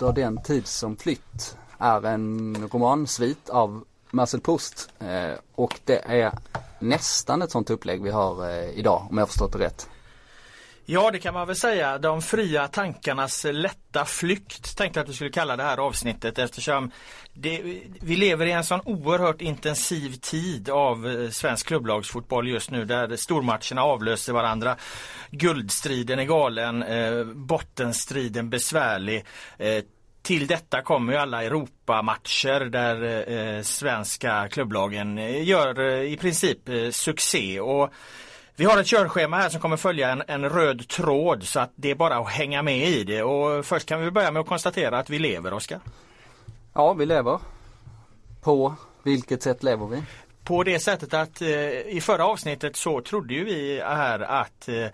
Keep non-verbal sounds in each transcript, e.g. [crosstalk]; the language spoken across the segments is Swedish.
Efter den tid som flytt är en romansvit av Marcel Proust. Eh, och det är nästan ett sånt upplägg vi har eh, idag om jag förstått det rätt. Ja det kan man väl säga. De fria tankarnas lätta flykt tänkte jag att vi skulle kalla det här avsnittet eftersom det, vi lever i en sån oerhört intensiv tid av eh, svensk klubblagsfotboll just nu där stormatcherna avlöser varandra. Guldstriden är galen, eh, bottenstriden besvärlig. Eh, till detta kommer ju alla Europamatcher där eh, eh svenska klubblagen eh, gör eh, i princip eh, succé. Och vi har ett körschema här som kommer följa en, en, röd tråd så att det är bara att hänga med i det. Och först kan vi börja med att konstatera att vi lever, Oskar. Ja, vi lever. På vilket sätt lever vi? På det sättet att eh, i förra avsnittet så trodde ju vi här att eh,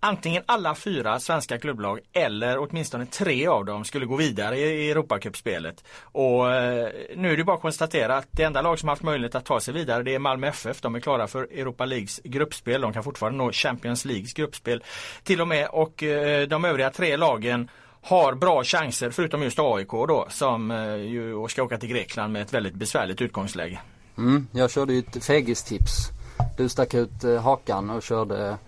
antingen alla fyra svenska klubblag eller åtminstone tre av dem skulle gå vidare i Europacupspelet. Och eh, nu är det bara att konstatera att det enda lag som haft möjlighet att ta sig vidare det är Malmö FF. De är klara för Europa Leagues gruppspel. De kan fortfarande nå Champions Leagues gruppspel till och med och eh, de övriga tre lagen har bra chanser förutom just AIK då som eh, ju ska åka till Grekland med ett väldigt besvärligt utgångsläge. Mm, jag körde ju ett fegistips. Du stack ut eh, hakan och körde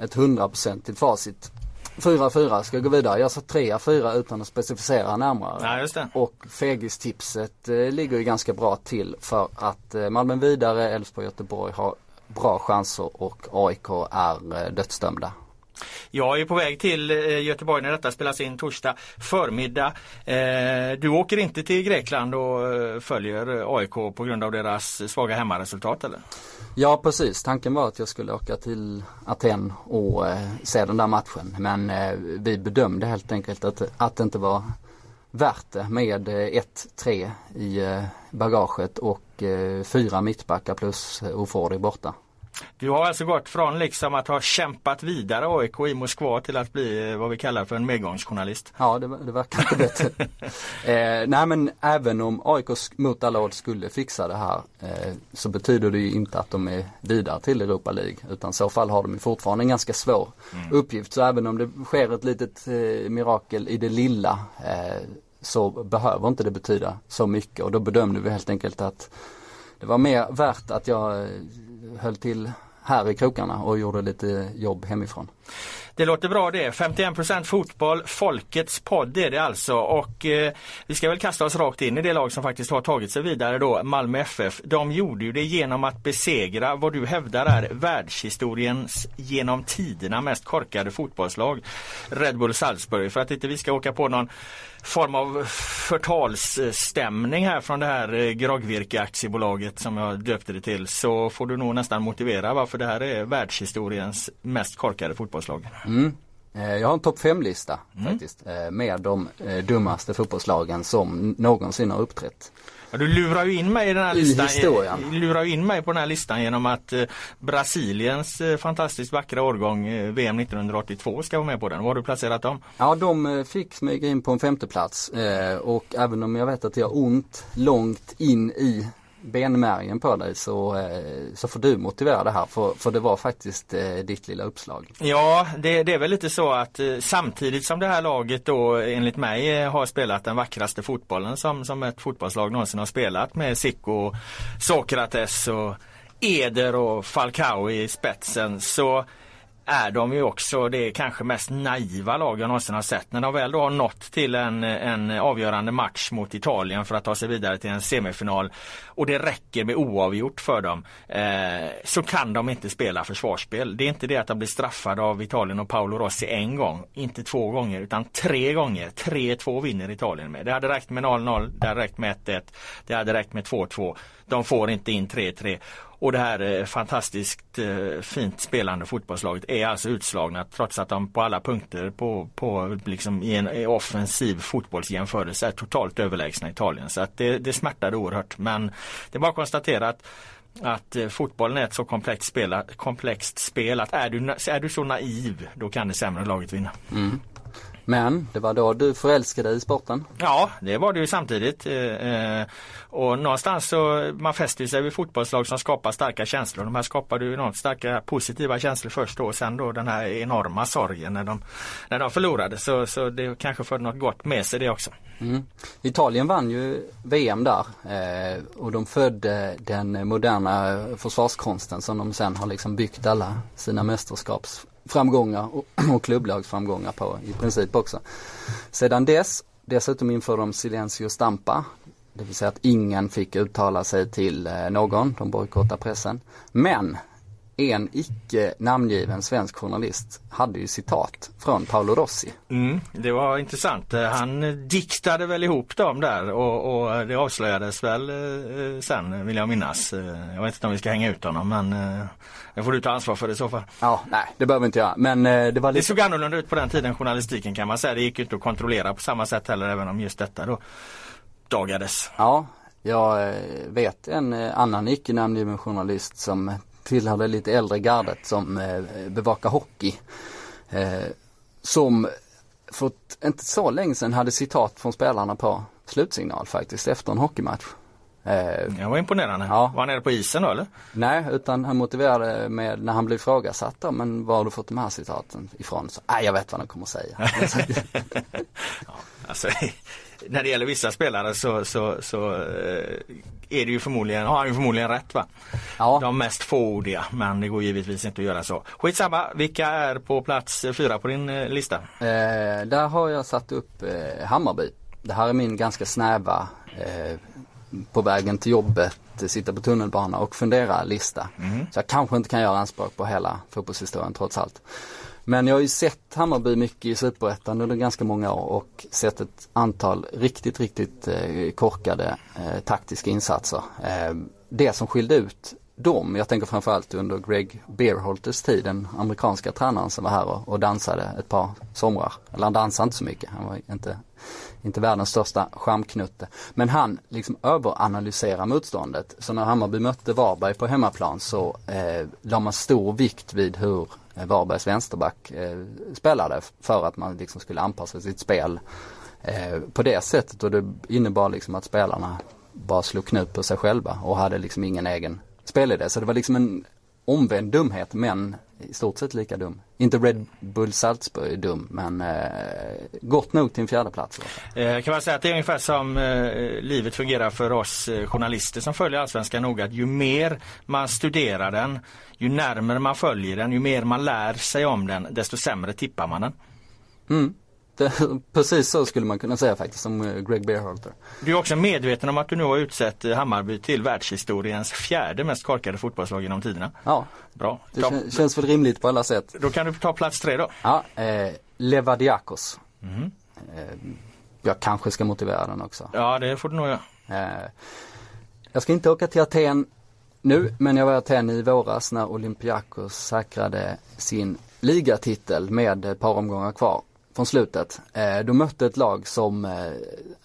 ett hundraprocentigt facit. 4-4 ska gå vidare. Jag sa 3-4 utan att specificera närmare. Ja, just det. Och fegistipset eh, ligger ju ganska bra till för att eh, Malmö vidare, Elfsborg Göteborg har bra chanser och AIK är eh, dödsdömda. Jag är på väg till eh, Göteborg när detta spelas in torsdag förmiddag. Eh, du åker inte till Grekland och eh, följer AIK på grund av deras svaga hemmaresultat eller? Ja precis, tanken var att jag skulle åka till Aten och se den där matchen. Men vi bedömde helt enkelt att, att det inte var värt det med 1-3 i bagaget och fyra mittbackar plus Ofori borta. Du har alltså gått från liksom att ha kämpat vidare AIK i Moskva till att bli eh, vad vi kallar för en medgångsjournalist. Ja det, det verkar inte bättre. [laughs] eh, nej men även om AIK mot alla odds skulle fixa det här eh, så betyder det ju inte att de är vidare till Europa League. Utan i så fall har de fortfarande en ganska svår mm. uppgift. Så även om det sker ett litet eh, mirakel i det lilla eh, så behöver inte det betyda så mycket och då bedömde vi helt enkelt att det var mer värt att jag eh, höll till här i krokarna och gjorde lite jobb hemifrån. Det låter bra det. 51% fotboll, folkets podd är det alltså och eh, vi ska väl kasta oss rakt in i det lag som faktiskt har tagit sig vidare då, Malmö FF. De gjorde ju det genom att besegra vad du hävdar är världshistoriens genom tiderna mest korkade fotbollslag, Red Bull Salzburg. För att inte vi ska åka på någon form av förtalsstämning här från det här eh, Grogvirke aktiebolaget som jag döpte det till så får du nog nästan motivera varför det här är världshistoriens mest korkade fotbollslag. Mm. Eh, jag har en topp 5-lista mm. faktiskt eh, med de dummaste fotbollslagen som någonsin har uppträtt. Ja, du lurar ju in mig i den här listan. I lurar in mig på den här listan genom att eh, Brasiliens eh, fantastiskt vackra årgång eh, VM 1982 ska vara med på den. Var har du placerat dem? Ja, de fick smyga in på en femteplats eh, och även om jag vet att det gör ont långt in i benmärgen på dig så, eh, så får du motivera det här för, för det var faktiskt eh, ditt lilla uppslag. Ja det, det är väl lite så att eh, samtidigt som det här laget då enligt mig har spelat den vackraste fotbollen som, som ett fotbollslag någonsin har spelat med Zico, Sokrates och Eder och Falcao i spetsen så är de ju också det kanske mest naiva lag jag någonsin har sett. När de väl då har nått till en, en avgörande match mot Italien för att ta sig vidare till en semifinal och det räcker med oavgjort för dem eh, så kan de inte spela försvarsspel. Det är inte det att de blir straffade av Italien och Paolo Rossi en gång, inte två gånger utan tre gånger. 3-2 vinner Italien med. Det hade räckt med 0-0, det hade räckt med 1-1, det hade räckt med 2-2. De får inte in 3-3 och det här eh, fantastiskt eh, fint spelande fotbollslaget är alltså utslagna trots att de på alla punkter på, på liksom i en offensiv fotbollsjämförelse är totalt överlägsna Italien. Så att det, det smärtade oerhört men det är bara att konstatera att att eh, fotbollen är ett så komplext spel, komplext spel att är du, är du så naiv då kan det sämre laget vinna. Mm. Men det var då du förälskade dig i sporten? Ja, det var det ju samtidigt. Eh, och någonstans så man fäster sig vid fotbollslag som skapar starka känslor. De här skapade ju enormt starka positiva känslor först då och sen då den här enorma sorgen när de, när de förlorade. Så, så det kanske förde något gott med sig det också. Mm. Italien vann ju VM där eh, och de födde den moderna försvarskonsten som de sen har liksom byggt alla sina framgångar och, [clears throat] och klubblagsframgångar på i princip också. Sedan dess, dessutom införde de Silencio Stampa, det vill säga att ingen fick uttala sig till eh, någon, de bojkottade pressen. Men en icke namngiven svensk journalist hade ju citat från Paolo Rossi. Mm, det var intressant. Han diktade väl ihop dem där och, och det avslöjades väl eh, sen vill jag minnas. Eh, jag vet inte om vi ska hänga ut honom men eh, det får du ta ansvar för i så fall. Ja, nej det behöver inte jag. Men eh, det var lite... Det såg annorlunda ut på den tiden journalistiken kan man säga. Det gick ju inte att kontrollera på samma sätt heller även om just detta då dagades. Ja, jag eh, vet en eh, annan icke namngiven journalist som tillhörde lite äldre gardet som eh, bevakar hockey. Eh, som för inte så länge sedan hade citat från spelarna på slutsignal faktiskt efter en hockeymatch. Eh, det var imponerande. Ja. Var han nere på isen då eller? Nej, utan han motiverade med när han blev ifrågasatt då, men var har du fått de här citaten ifrån? Så, jag vet vad han kommer säga. [laughs] ja, alltså, när det gäller vissa spelare så, så, så eh, är det ju förmodligen, har han ju förmodligen rätt va? Ja. De mest fåordiga men det går givetvis inte att göra så. Skitsamma, vilka är på plats fyra på din eh, lista? Eh, där har jag satt upp eh, Hammarby. Det här är min ganska snäva eh, på vägen till jobbet, sitta på tunnelbana och fundera lista. Mm. Så jag kanske inte kan göra anspråk på hela fotbollshistorien trots allt. Men jag har ju sett Hammarby mycket i Superettan under ganska många år och sett ett antal riktigt, riktigt eh, korkade eh, taktiska insatser. Eh, det som skilde ut dem, jag tänker framförallt under Greg Beerholters tid, den amerikanska tränaren som var här och, och dansade ett par somrar. Eller han dansade inte så mycket, han var inte, inte världens största skärmknutte. Men han liksom överanalyserar motståndet. Så när Hammarby mötte Varberg på hemmaplan så eh, la man stor vikt vid hur Eh, Varbergs vänsterback eh, spelade för att man liksom skulle anpassa sitt spel eh, på det sättet och det innebar liksom att spelarna bara slog knut på sig själva och hade liksom ingen egen spelidé. Så det var liksom en omvänd dumhet men i stort sett lika dum. Inte Red Bull Salzburg är dum men eh, gott nog till en fjärde plats. Eh, kan man säga att det är ungefär som eh, livet fungerar för oss eh, journalister som följer Allsvenskan noga. Att ju mer man studerar den, ju närmare man följer den, ju mer man lär sig om den, desto sämre tippar man den. Mm. Det, [laughs] precis så skulle man kunna säga faktiskt som eh, Greg Beerhalter. Du är också medveten om att du nu har utsett eh, Hammarby till världshistoriens fjärde mest korkade fotbollslag genom tiderna. Ja, bra. Det ta... känns väl rimligt på alla sätt. Då kan du ta plats tre då. Ja, eh, Levadiakos. Mm. Eh, jag kanske ska motivera den också. Ja, det får du nog göra. Eh, jag ska inte åka till Aten nu, men jag var i Aten i våras när Olympiakos säkrade sin ligatitel med ett par omgångar kvar från slutet. Eh, de mötte ett lag som eh,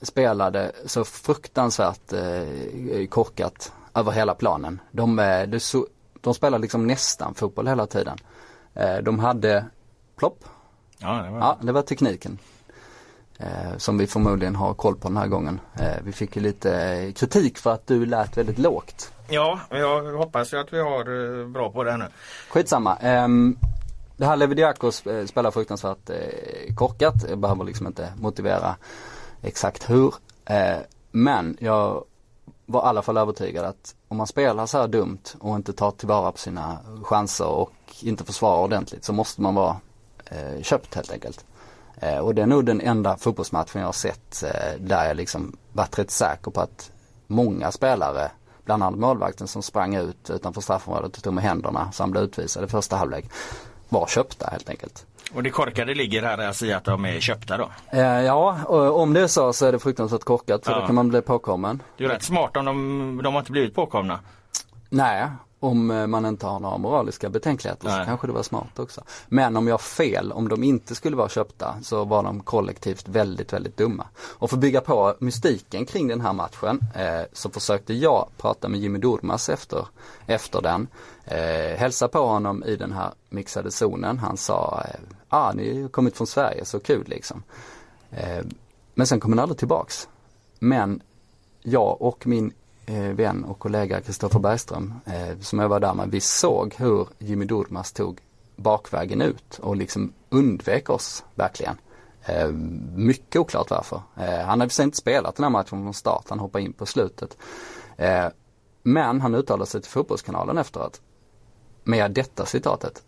spelade så fruktansvärt eh, korkat över hela planen. De, de, de spelade liksom nästan fotboll hela tiden. De hade plopp. Ja, det var, ja, det var tekniken. Som vi förmodligen har koll på den här gången. Vi fick ju lite kritik för att du lät väldigt lågt. Ja, jag hoppas ju att vi har bra på det nu. Skitsamma. Det här Levidiakos eh, spelar fruktansvärt eh, korkat. Jag behöver liksom inte motivera exakt hur. Eh, men jag var i alla fall övertygad att om man spelar så här dumt och inte tar tillvara på sina chanser och inte försvarar ordentligt så måste man vara eh, köpt helt enkelt. Eh, och det är nog den enda fotbollsmatchen jag har sett eh, där jag liksom varit rätt säker på att många spelare bland annat målvakten som sprang ut utanför straffområdet och tog med händerna så han blev utvisad i första halvlek var köpta helt enkelt. Och det korkade ligger här alltså i att de är köpta då? Eh, ja, och om det är så så är det fruktansvärt korkat för ja. då kan man bli påkommen. Det är rätt smart om de, de har inte blivit påkomna. Nej, om eh, man inte har några moraliska betänkligheter Nej. så kanske det var smart också. Men om jag har fel, om de inte skulle vara köpta så var de kollektivt väldigt, väldigt dumma. Och för att bygga på mystiken kring den här matchen eh, så försökte jag prata med Jimmy Durmas efter, efter den. Eh, hälsa på honom i den här mixade zonen. Han sa, eh, ah ni har kommit från Sverige, så kul liksom. Eh, men sen kom han aldrig tillbaks. Men jag och min eh, vän och kollega Kristoffer Bergström, eh, som jag var där med, vi såg hur Jimmy Durmaz tog bakvägen ut och liksom undvek oss verkligen. Eh, mycket oklart varför. Eh, han har inte spelat den här matchen från start, han hoppade in på slutet. Eh, men han uttalade sig till Fotbollskanalen efteråt med detta citatet.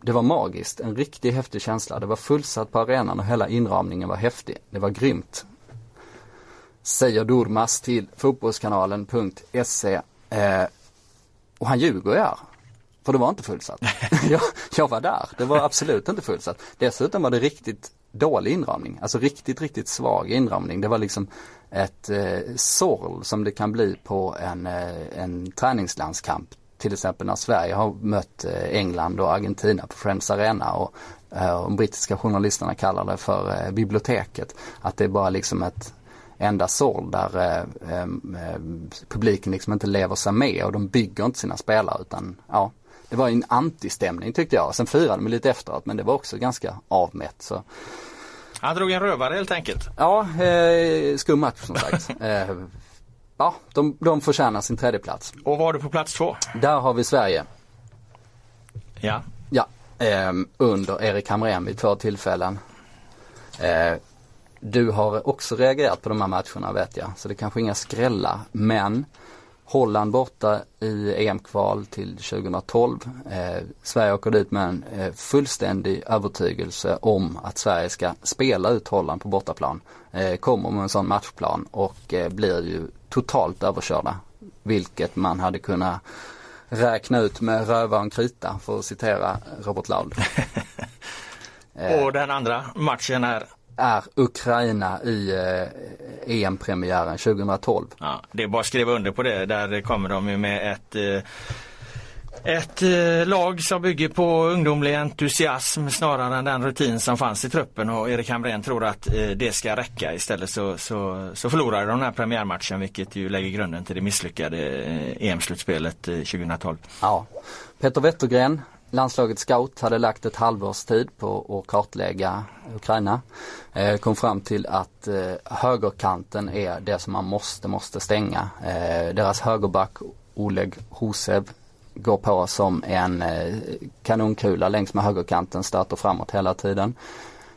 Det var magiskt, en riktigt häftig känsla. Det var fullsatt på arenan och hela inramningen var häftig. Det var grymt. Säger Durmas till fotbollskanalen.se. Eh, och han ljuger ju här. För det var inte fullsatt. [laughs] jag, jag var där, det var absolut inte fullsatt. Dessutom var det riktigt dålig inramning, alltså riktigt, riktigt svag inramning. Det var liksom ett eh, sorl som det kan bli på en, eh, en träningslandskamp. Till exempel när Sverige har mött eh, England och Argentina på Friends Arena och eh, de brittiska journalisterna kallar det för eh, biblioteket. Att det är bara liksom ett enda sorl där eh, eh, publiken liksom inte lever sig med och de bygger inte sina spelare utan ja, det var en antistämning tyckte jag. Sen firade de lite efteråt men det var också ganska avmätt. Så. Han drog en rövare helt enkelt. Ja, eh, skum match som sagt. [laughs] eh, ja, de, de förtjänar sin tredje plats. Och var du på plats två? Där har vi Sverige. Ja. Ja, eh, under Erik Hamrén vid två tillfällen. Eh, du har också reagerat på de här matcherna vet jag, så det kanske inga skrällar. Men Holland borta i EM-kval till 2012. Eh, Sverige åker dit med en eh, fullständig övertygelse om att Sverige ska spela ut Holland på bortaplan. Eh, kommer med en sån matchplan och eh, blir ju totalt överkörda. Vilket man hade kunnat räkna ut med röva och krita för att citera Robert Laul. [laughs] och den andra matchen är är Ukraina i eh, EM-premiären 2012. Ja, det är bara att skriva under på det. Där kommer de ju med ett eh, ett eh, lag som bygger på ungdomlig entusiasm snarare än den rutin som fanns i truppen och Erik Hamrén tror att eh, det ska räcka. Istället så, så, så förlorar de den här premiärmatchen vilket ju lägger grunden till det misslyckade eh, EM-slutspelet 2012. Ja. Peter Wettergren landslaget scout hade lagt ett halvårs tid på att kartlägga Ukraina. Eh, kom fram till att eh, högerkanten är det som man måste, måste stänga. Eh, deras högerback Oleg Husev går på som en eh, kanonkula längs med högerkanten, stöter framåt hela tiden.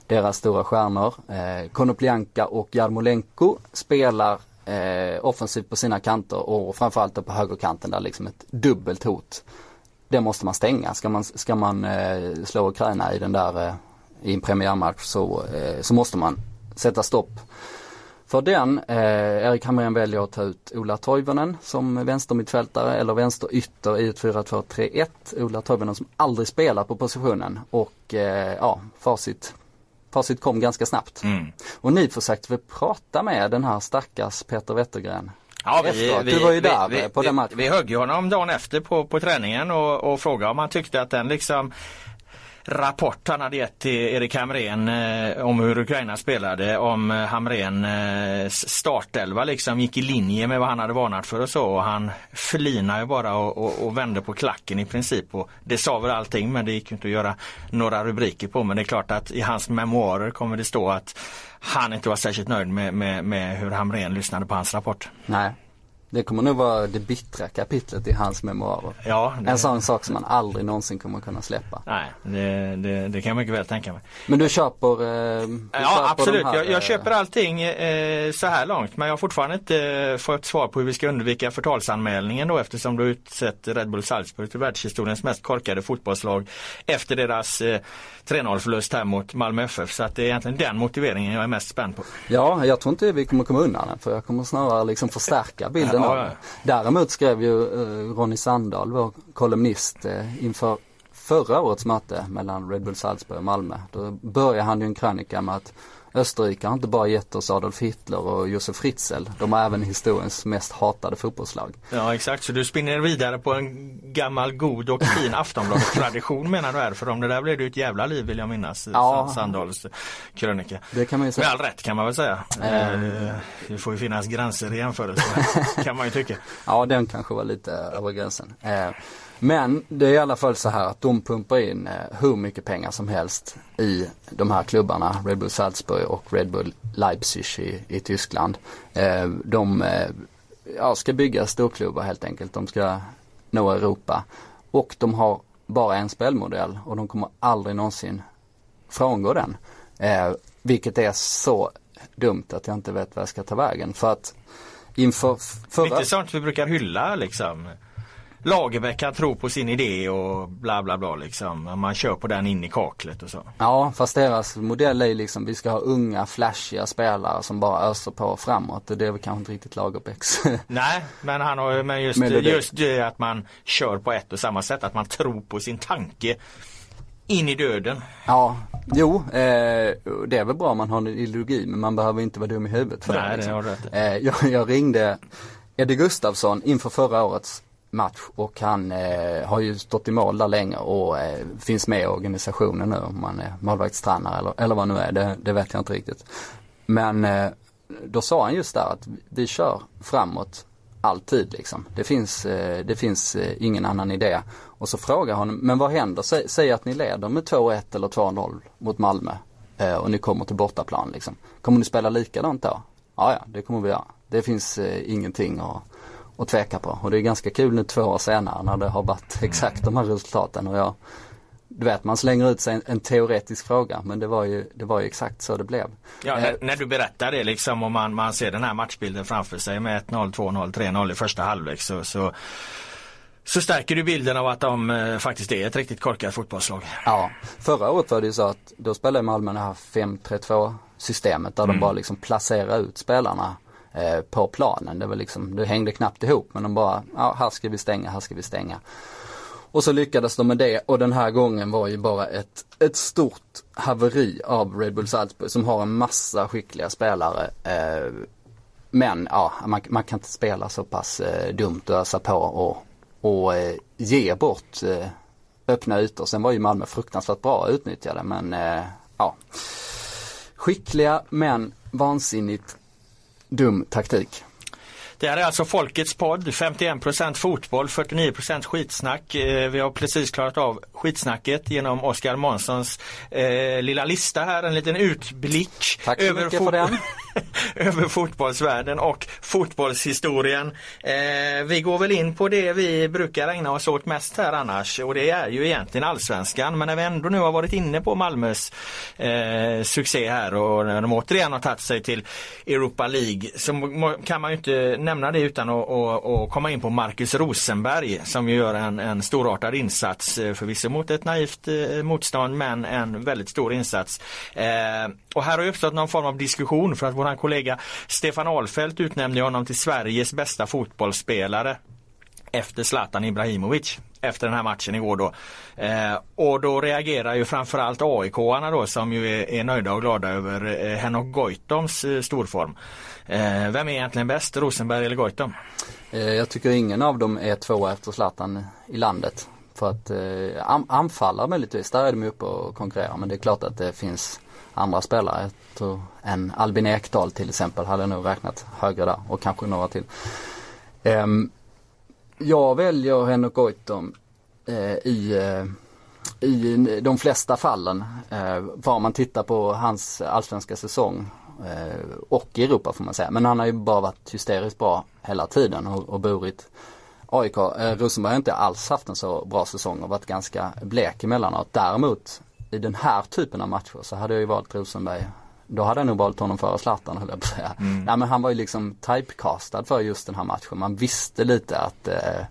Deras stora stjärnor, eh, Konoplyanka och Jarmolenko spelar eh, offensivt på sina kanter och framförallt på högerkanten där liksom ett dubbelt hot det måste man stänga. Ska man, ska man eh, slå Ukraina i den där, eh, i en premiärmatch så, eh, så måste man sätta stopp för den. Eh, Erik Hamrén väljer att ta ut Ola Toivonen som vänstermittfältare eller vänsterytter i ett 4-2-3-1. Ola Toivonen som aldrig spelar på positionen och eh, ja, facit Facit kom ganska snabbt. Mm. Och ni försökte väl prata med den här stackars Peter Wettergren Ja, vi, vi, du var ju där vi, på den matchen. Vi högg ju honom dagen efter på, på träningen och, och frågade om han tyckte att den liksom rapport han hade gett till Erik Hamrén eh, om hur Ukraina spelade, om eh, Hamrén eh, startelva liksom gick i linje med vad han hade varnat för och så. Och han flinade ju bara och, och, och, vände på klacken i princip. Och det sa väl allting men det gick inte att göra några rubriker på. Men det är klart att i hans memoarer kommer det stå att han inte var särskilt nöjd med, med, med hur Hamrén lyssnade på hans rapport. Nej, det kommer nog vara det bittra kapitlet i hans memoarer. Ja, det... En sån sak som man aldrig någonsin kommer kunna släppa. Nej, det, det, det kan jag mycket väl tänka mig. Men du köper? Eh, du ja köper absolut, här, jag, jag, eh, köper allting eh, så här långt men jag har fortfarande inte eh, fått svar på hur vi ska undvika förtalsanmälningen då eftersom du utsett Red Bull Salzburg till världshistoriens mest korkade fotbollslag efter deras eh, 3-0 förlust här mot Malmö FF. Så att det är egentligen den motiveringen jag är mest spänd på. Ja, jag tror inte vi kommer komma undan den för jag kommer snarare liksom förstärka bilden ja, av det. Däremot skrev ju uh, Ronny Sandahl, vår kolumnist, uh, inför förra årets möte mellan Red Bull Salzburg och Malmö. Då började han ju en krönika med att Österrike har inte bara gett oss Adolf Hitler och Josef Fritzl. De har även historiens mest hatade fotbollslag. Ja exakt, så du spinner vidare på en gammal god och fin Aftonbladet-tradition menar du här? För om det där blev det ett jävla liv vill jag minnas. Ja. Sandals krönika. Det kan man ju säga. Med all rätt kan man väl säga. Mm. Det får ju finnas gränser i jämförelse kan man ju tycka. [laughs] Ja den kanske var lite över gränsen. Men det är i alla fall så här att de pumpar in eh, hur mycket pengar som helst i de här klubbarna, Red Bull Salzburg och Red Bull Leipzig i, i Tyskland. Eh, de eh, ja, ska bygga storklubbar helt enkelt. De ska nå Europa. Och de har bara en spelmodell och de kommer aldrig någonsin frångå den. Eh, vilket är så dumt att jag inte vet vad jag ska ta vägen. För att inför förra... Inte sånt vi brukar hylla liksom. Lagerbäck kan tro på sin idé och bla bla bla liksom. Man kör på den in i kaklet och så. Ja fast deras modell är liksom vi ska ha unga flashiga spelare som bara öser på framåt. Det är väl kanske inte riktigt Lagerbäcks. [laughs] Nej men han har men just, just det att man kör på ett och samma sätt. Att man tror på sin tanke in i döden. Ja, jo eh, det är väl bra om man har en ideologi men man behöver inte vara dum i huvudet för Nej, det. Liksom. det rätt. Eh, jag, jag ringde Eddie Gustafsson inför förra årets match och han eh, har ju stått i mål där länge och eh, finns med i organisationen nu om man är målvaktstränare eller, eller vad nu är, det, det vet jag inte riktigt. Men eh, då sa han just där att vi kör framåt alltid liksom. Det finns, eh, det finns eh, ingen annan idé. Och så frågar han, men vad händer? Säg, säg att ni leder med 2-1 eller 2-0 mot Malmö eh, och ni kommer till bortaplan liksom. Kommer ni spela likadant då? Ja, ja, det kommer vi göra. Det finns eh, ingenting att, att tveka på. Och det är ganska kul nu två år senare när det har varit exakt de här resultaten. Och jag, du vet man slänger ut sig en, en, teoretisk fråga men det var, ju, det var ju exakt så det blev. Ja, eh, när du berättar det liksom och man, man ser den här matchbilden framför sig med 1-0, 2-0, 3-0 i första halvlek så, så, så stärker du bilden av att de eh, faktiskt är ett riktigt korkat fotbollslag. Ja, förra året var det ju så att då spelade Malmö det här 5-3-2 systemet där mm. de bara liksom placerar ut spelarna eh, på planen. Det var liksom, det hängde knappt ihop men de bara, ja här ska vi stänga, här ska vi stänga. Och så lyckades de med det och den här gången var ju bara ett, ett stort haveri av Red Bull Salzburg som har en massa skickliga spelare. Eh, men ja, man, man, kan inte spela så pass eh, dumt och ösa på och, och eh, ge bort eh, öppna ytor. Sen var ju Malmö fruktansvärt bra utnyttjade men eh, ja. Skickliga men vansinnigt dum taktik. Det här är alltså Folkets podd, 51% fotboll, 49% skitsnack. Eh, vi har precis klarat av skitsnacket genom Oskar Månssons eh, lilla lista här, en liten utblick Tack så över, mycket för den. [laughs] [laughs] över fotbollsvärlden och fotbollshistorien. Eh, vi går väl in på det vi brukar ägna oss åt mest här annars och det är ju egentligen allsvenskan. Men när vi ändå nu har varit inne på Malmös eh, succé här och när de återigen har tagit sig till Europa League så kan man ju inte nämna det utan att, att, att komma in på Marcus Rosenberg som ju gör en, en storartad insats eh, förvisso mot ett naivt eh, motstånd men en väldigt stor insats. Eh, och här har uppstått någon form av diskussion för att våran kollega Stefan Ahlfeldt utnämnde honom till Sveriges bästa fotbollsspelare efter Zlatan Ibrahimovic efter den här matchen igår då. Eh, och då reagerar ju framförallt AIK-arna då som ju är, är nöjda och glada över eh, Henok Goitoms eh, storform. Eh, vem är egentligen bäst, Rosenberg eller Goitom? Eh, jag tycker ingen av dem är två efter Zlatan i landet. För att eh, anfallare möjligtvis, där är de uppe och konkurrerar men det är klart att det finns andra spelare. En Albin Ekdal till exempel hade nog räknat högre där och kanske några till. Ehm, jag väljer Henrik Goitom eh, i, eh, i de flesta fallen. Eh, Var man tittar på hans allsvenska säsong och i Europa får man säga. Men han har ju bara varit hysteriskt bra hela tiden och, och burit AIK. Eh, Rosenberg har inte alls haft en så bra säsong och varit ganska blek emellanåt. Däremot i den här typen av matcher så hade jag ju valt Rosenberg då hade jag nog valt honom före Zlatan höll jag på att säga. Mm. Nej men han var ju liksom typecastad för just den här matchen. Man visste lite att, eh,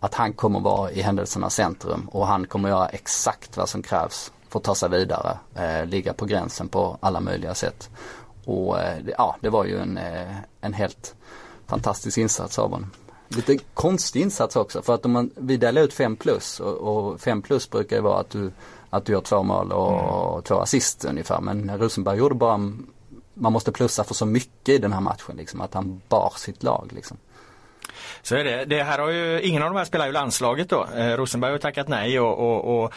att han kommer vara i händelsernas centrum och han kommer göra exakt vad som krävs för att ta sig vidare. Eh, ligga på gränsen på alla möjliga sätt. Och eh, ja, det var ju en, eh, en helt fantastisk insats av honom. Lite konstig insats också för att om man, vi delar ut 5 plus och 5 plus brukar ju vara att du att du gör två mål och mm. två assist ungefär. Men Rosenberg gjorde bara, man måste plussa för så mycket i den här matchen liksom. Att han bar sitt lag liksom. Så är det. Det här har ju, ingen av de här spelar ju landslaget då. Eh, Rosenberg har tackat nej och, och, och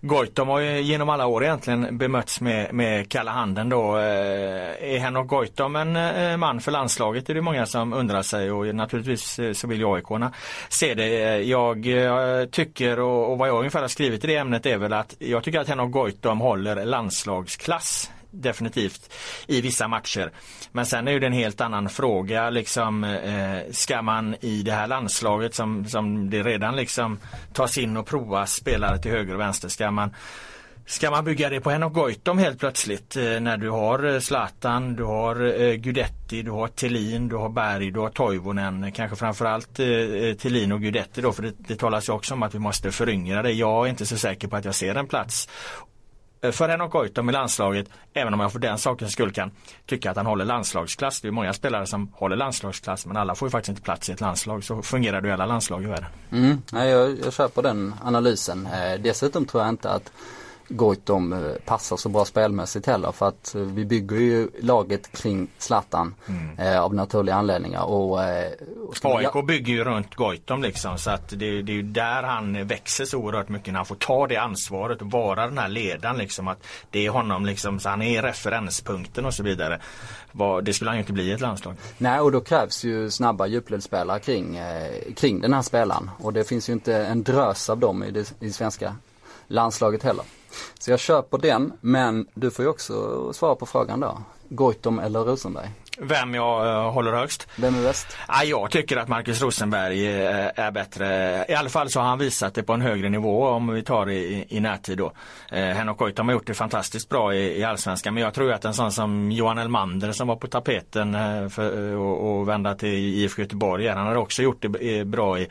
Goitom har ju genom alla år egentligen bemötts med, med kalla handen då. Eh, är Henok Goitom en eh, man för landslaget? Det är det många som undrar sig och naturligtvis eh, så vill ju aik se det. Jag tycker och, och vad jag ungefär har skrivit i det ämnet är väl att jag tycker att Henok Goitom håller landslagsklass definitivt i vissa matcher. Men sen är det en helt annan fråga liksom eh, ska man i det här landslaget som, som det redan liksom tas in och provas spelare till höger och vänster ska man Ska man bygga det på Henok Goitom helt plötsligt eh, när du har eh, Zlatan, du har eh, Gudetti, du har Tillin, du har Berg, du har Toivonen. Kanske framförallt eh, eh och Gudetti då för det, det talas ju också om att vi måste föryngra det. Jag är inte så säker på att jag ser en plats Eh, för Henok Goitom i landslaget, även om jag för den sakens skull kan tycka att han håller landslagsklass. Det är många spelare som håller landslagsklass men alla får ju faktiskt inte plats i ett landslag. Så fungerar det i alla landslag i världen. Mm, jag, jag köper den analysen. Eh, dessutom tror jag inte att Goitom eh, passar så bra spelmässigt heller för att eh, vi bygger ju laget kring Zlatan mm. eh, av naturliga anledningar. Och, eh, och AIK bygger ju runt Goitom liksom så att det, det är ju där han växer så oerhört mycket när han får ta det ansvaret och vara den här ledaren liksom att det är honom liksom så han är referenspunkten och så vidare. Det skulle han ju inte bli i ett landslag. Nej och då krävs ju snabba djupledsspelare kring, eh, kring den här spelaren och det finns ju inte en drös av dem i det, i svenska landslaget heller. Så jag köper den, men du får ju också svara på frågan då. Goitom eller Rosenberg? Vem jag uh, håller högst? Vem är bäst? Ah, jag tycker att Marcus Rosenberg uh, är bättre. I alla fall så har han visat det på en högre nivå om vi tar det i, i närtid då. Uh, Henok Goitom har gjort det fantastiskt bra i, i Allsvenskan men jag tror att en sån som Johan Elmander som var på tapeten uh, för, och, och vända till IFK Göteborg, han har också gjort det bra i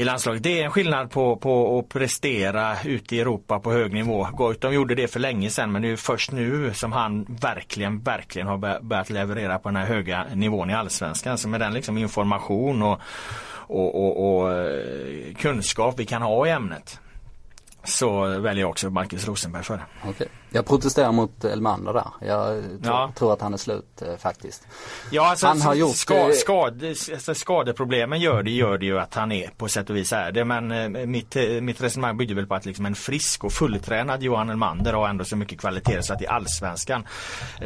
i landslaget. Det är en skillnad på, på att prestera ute i Europa på hög nivå. Goitom gjorde det för länge sedan men det är först nu som han verkligen, verkligen har börjat leverera på den här höga nivån i allsvenskan. Så med den liksom information och, och, och, och eh, kunskap vi kan ha i ämnet så väljer jag också Marcus Rosenberg för det. Okay. Jag protesterar mot Elmander där. Jag ja. tror att han är slut eh, faktiskt. Ja, alltså, han har gjort ska, skad, alltså, skadeproblemen gör det, gör det ju att han är på sätt och vis är det. Men eh, mitt, eh, mitt resonemang bygger väl på att liksom en frisk och fulltränad Johan Elmander har ändå så mycket kvalitet så att i allsvenskan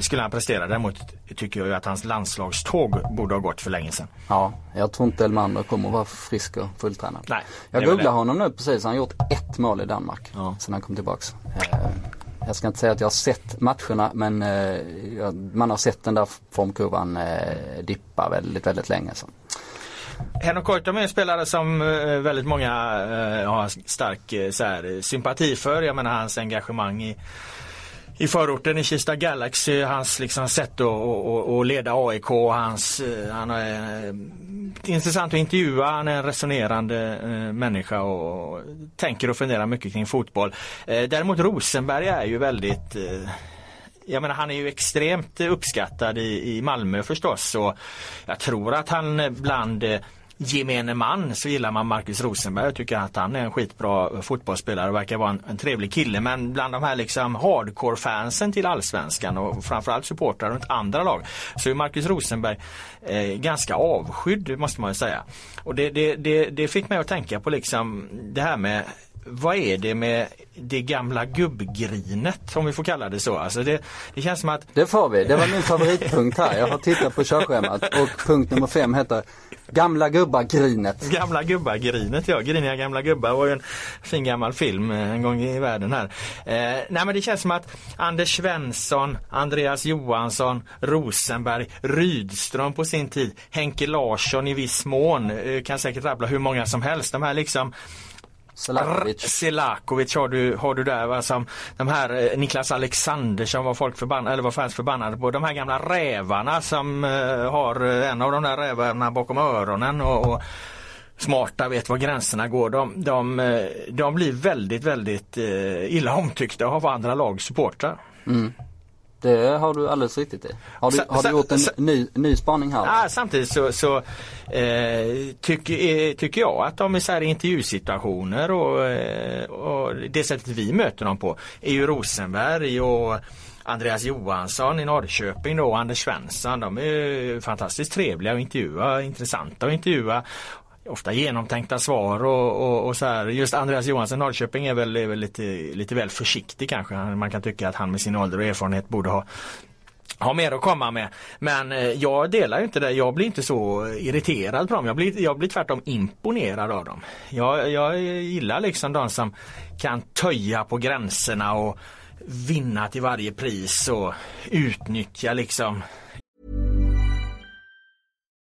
skulle han prestera. Däremot tycker jag ju att hans landslagståg borde ha gått för länge sedan. Ja, jag tror inte Elmander kommer att vara frisk och fulltränad. Nej, jag googlar honom nu precis. Han har gjort ett mål i Danmark ja. sen han kom tillbaks. Eh, jag ska inte säga att jag har sett matcherna men eh, man har sett den där formkurvan eh, dippa väldigt, väldigt länge. Så. Henok Goitom är en spelare som eh, väldigt många eh, har stark eh, så här, sympati för. Jag menar hans engagemang i i förorten i Kista Galaxy, hans liksom sätt att, leda AIK. Hans, eh, han är eh, intressant att intervjua. Han är en resonerande eh, människa och tänker och funderar mycket kring fotboll. Däremot Rosenberg är ju väldigt jag menar han är ju extremt uppskattad i, i Malmö förstås och jag tror att han bland gemene man så gillar man Marcus Rosenberg och tycker att han är en skitbra fotbollsspelare och verkar vara en, en trevlig kille. Men bland de här liksom hardcore-fansen till allsvenskan och framförallt supportrar runt andra lag så är Marcus Rosenberg eh, ganska avskydd måste man ju säga. Och det, det, det, det fick mig att tänka på liksom det här med vad är det med det gamla gubbgrinet om vi får kalla det så. Alltså det, det känns som att Det får vi, det var min favoritpunkt här. Jag har tittat på körschemat och punkt nummer fem heter Gamla gubbar-grinet. Gamla gubbar-grinet ja, Griniga gamla gubbar var ju en fin gammal film eh, en gång i världen här. Eh, nej men det känns som att Anders Svensson, Andreas Johansson, Rosenberg, Rydström på sin tid, Henke Larsson i viss mån, eh, kan säkert rabbla hur många som helst. De här liksom Selakovic. Selakovic har du, har du där som de här eh, Niklas Alexandersson var folk förbannade, eller var fans förbannade på. De här gamla rävarna som eh, har eh, en av de där rävarna bakom öronen och, och smarta vet var gränserna går. De, de, de blir väldigt, väldigt illa omtyckta av andra lags supportrar. Mm. Det har du alldeles riktigt i. Har du, har du gjort en ny, ny spaning här? Ja, samtidigt så, så eh, tycker, eh, tycker jag att de i så här intervjusituationer och, eh, och det sättet vi möter dem på är ju Rosenberg och Andreas Johansson i Norrköping då och Anders Svensson. De är fantastiskt trevliga att intervjua, intressanta att intervjua ofta genomtänkta svar och, och, och, så här. Just Andreas Johansson Norrköping är väl, är väl lite, lite väl försiktig kanske. Man kan tycka att han med sin ålder och erfarenhet borde ha har mer att komma med. Men eh, jag delar inte det. Jag blir inte så irriterad på dem. Jag blir, jag blir tvärtom imponerad av dem. Jag, jag gillar liksom de som kan töja på gränserna och vinna till varje pris och utnyttja liksom.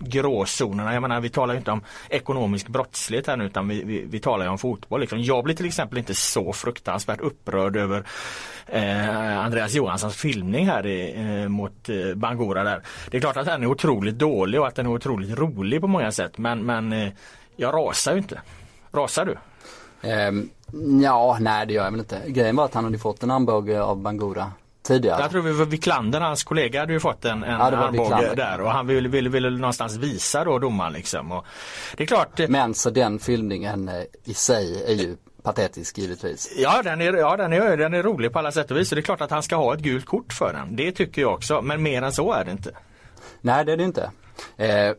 Gråzonerna, jag menar vi talar inte om ekonomisk brottslighet här nu utan vi, vi, vi talar ju om fotboll. Liksom. Jag blir till exempel inte så fruktansvärt upprörd över eh, Andreas Johanssons filmning här i, eh, mot eh, Bangura där. Det är klart att den är otroligt dålig och att den är otroligt rolig på många sätt men, men eh, jag rasar ju inte. Rasar du? Um, ja, nej det gör jag väl inte. Grejen var att han hade fått en armbåge av Bangura tidigare. Jag tror vi var Wiklander, hans kollega, hade ju fått en, en ja, armbåge där och han ville, ville, ville någonstans visa då domaren liksom. Och det är klart. Men så den filmningen eh, i sig är ju patetisk givetvis. Ja den, är, ja den, är, den är rolig på alla sätt och vis. det är klart att han ska ha ett gult kort för den. Det tycker jag också. Men mer än så är det inte. Nej det är det inte. Eh,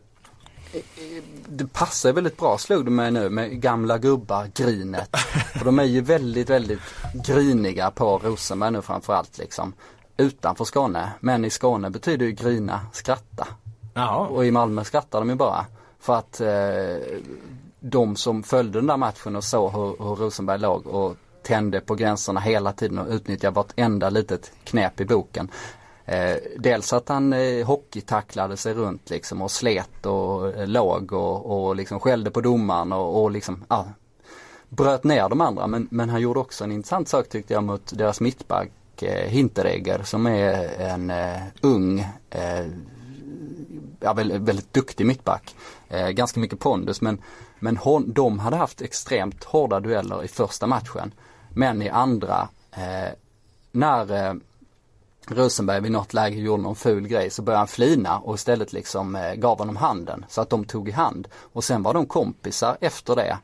det passar väldigt bra slog du mig nu med gamla gubbar, grinet. För de är ju väldigt, väldigt griniga på Rosenberg nu framförallt liksom. Utanför Skåne. Men i Skåne betyder ju grina skratta. Jaha. Och i Malmö skrattar de ju bara. För att eh, de som följde den där matchen och såg hur, hur Rosenberg låg och tände på gränserna hela tiden och utnyttjade vartenda litet knep i boken. Eh, dels att han eh, hockeytacklade sig runt liksom och slet och eh, låg och, och liksom skällde på domaren och, och liksom, ah, bröt ner de andra. Men, men han gjorde också en intressant sak tyckte jag mot deras mittback eh, Hinteregger som är en eh, ung, eh, ja, väldigt, väldigt duktig mittback. Eh, ganska mycket pondus men, men hon, de hade haft extremt hårda dueller i första matchen. Men i andra, eh, när eh, Rosenberg vid något läge gjorde någon ful grej så började han flina och istället liksom eh, gav honom handen så att de tog i hand. Och sen var de kompisar efter det.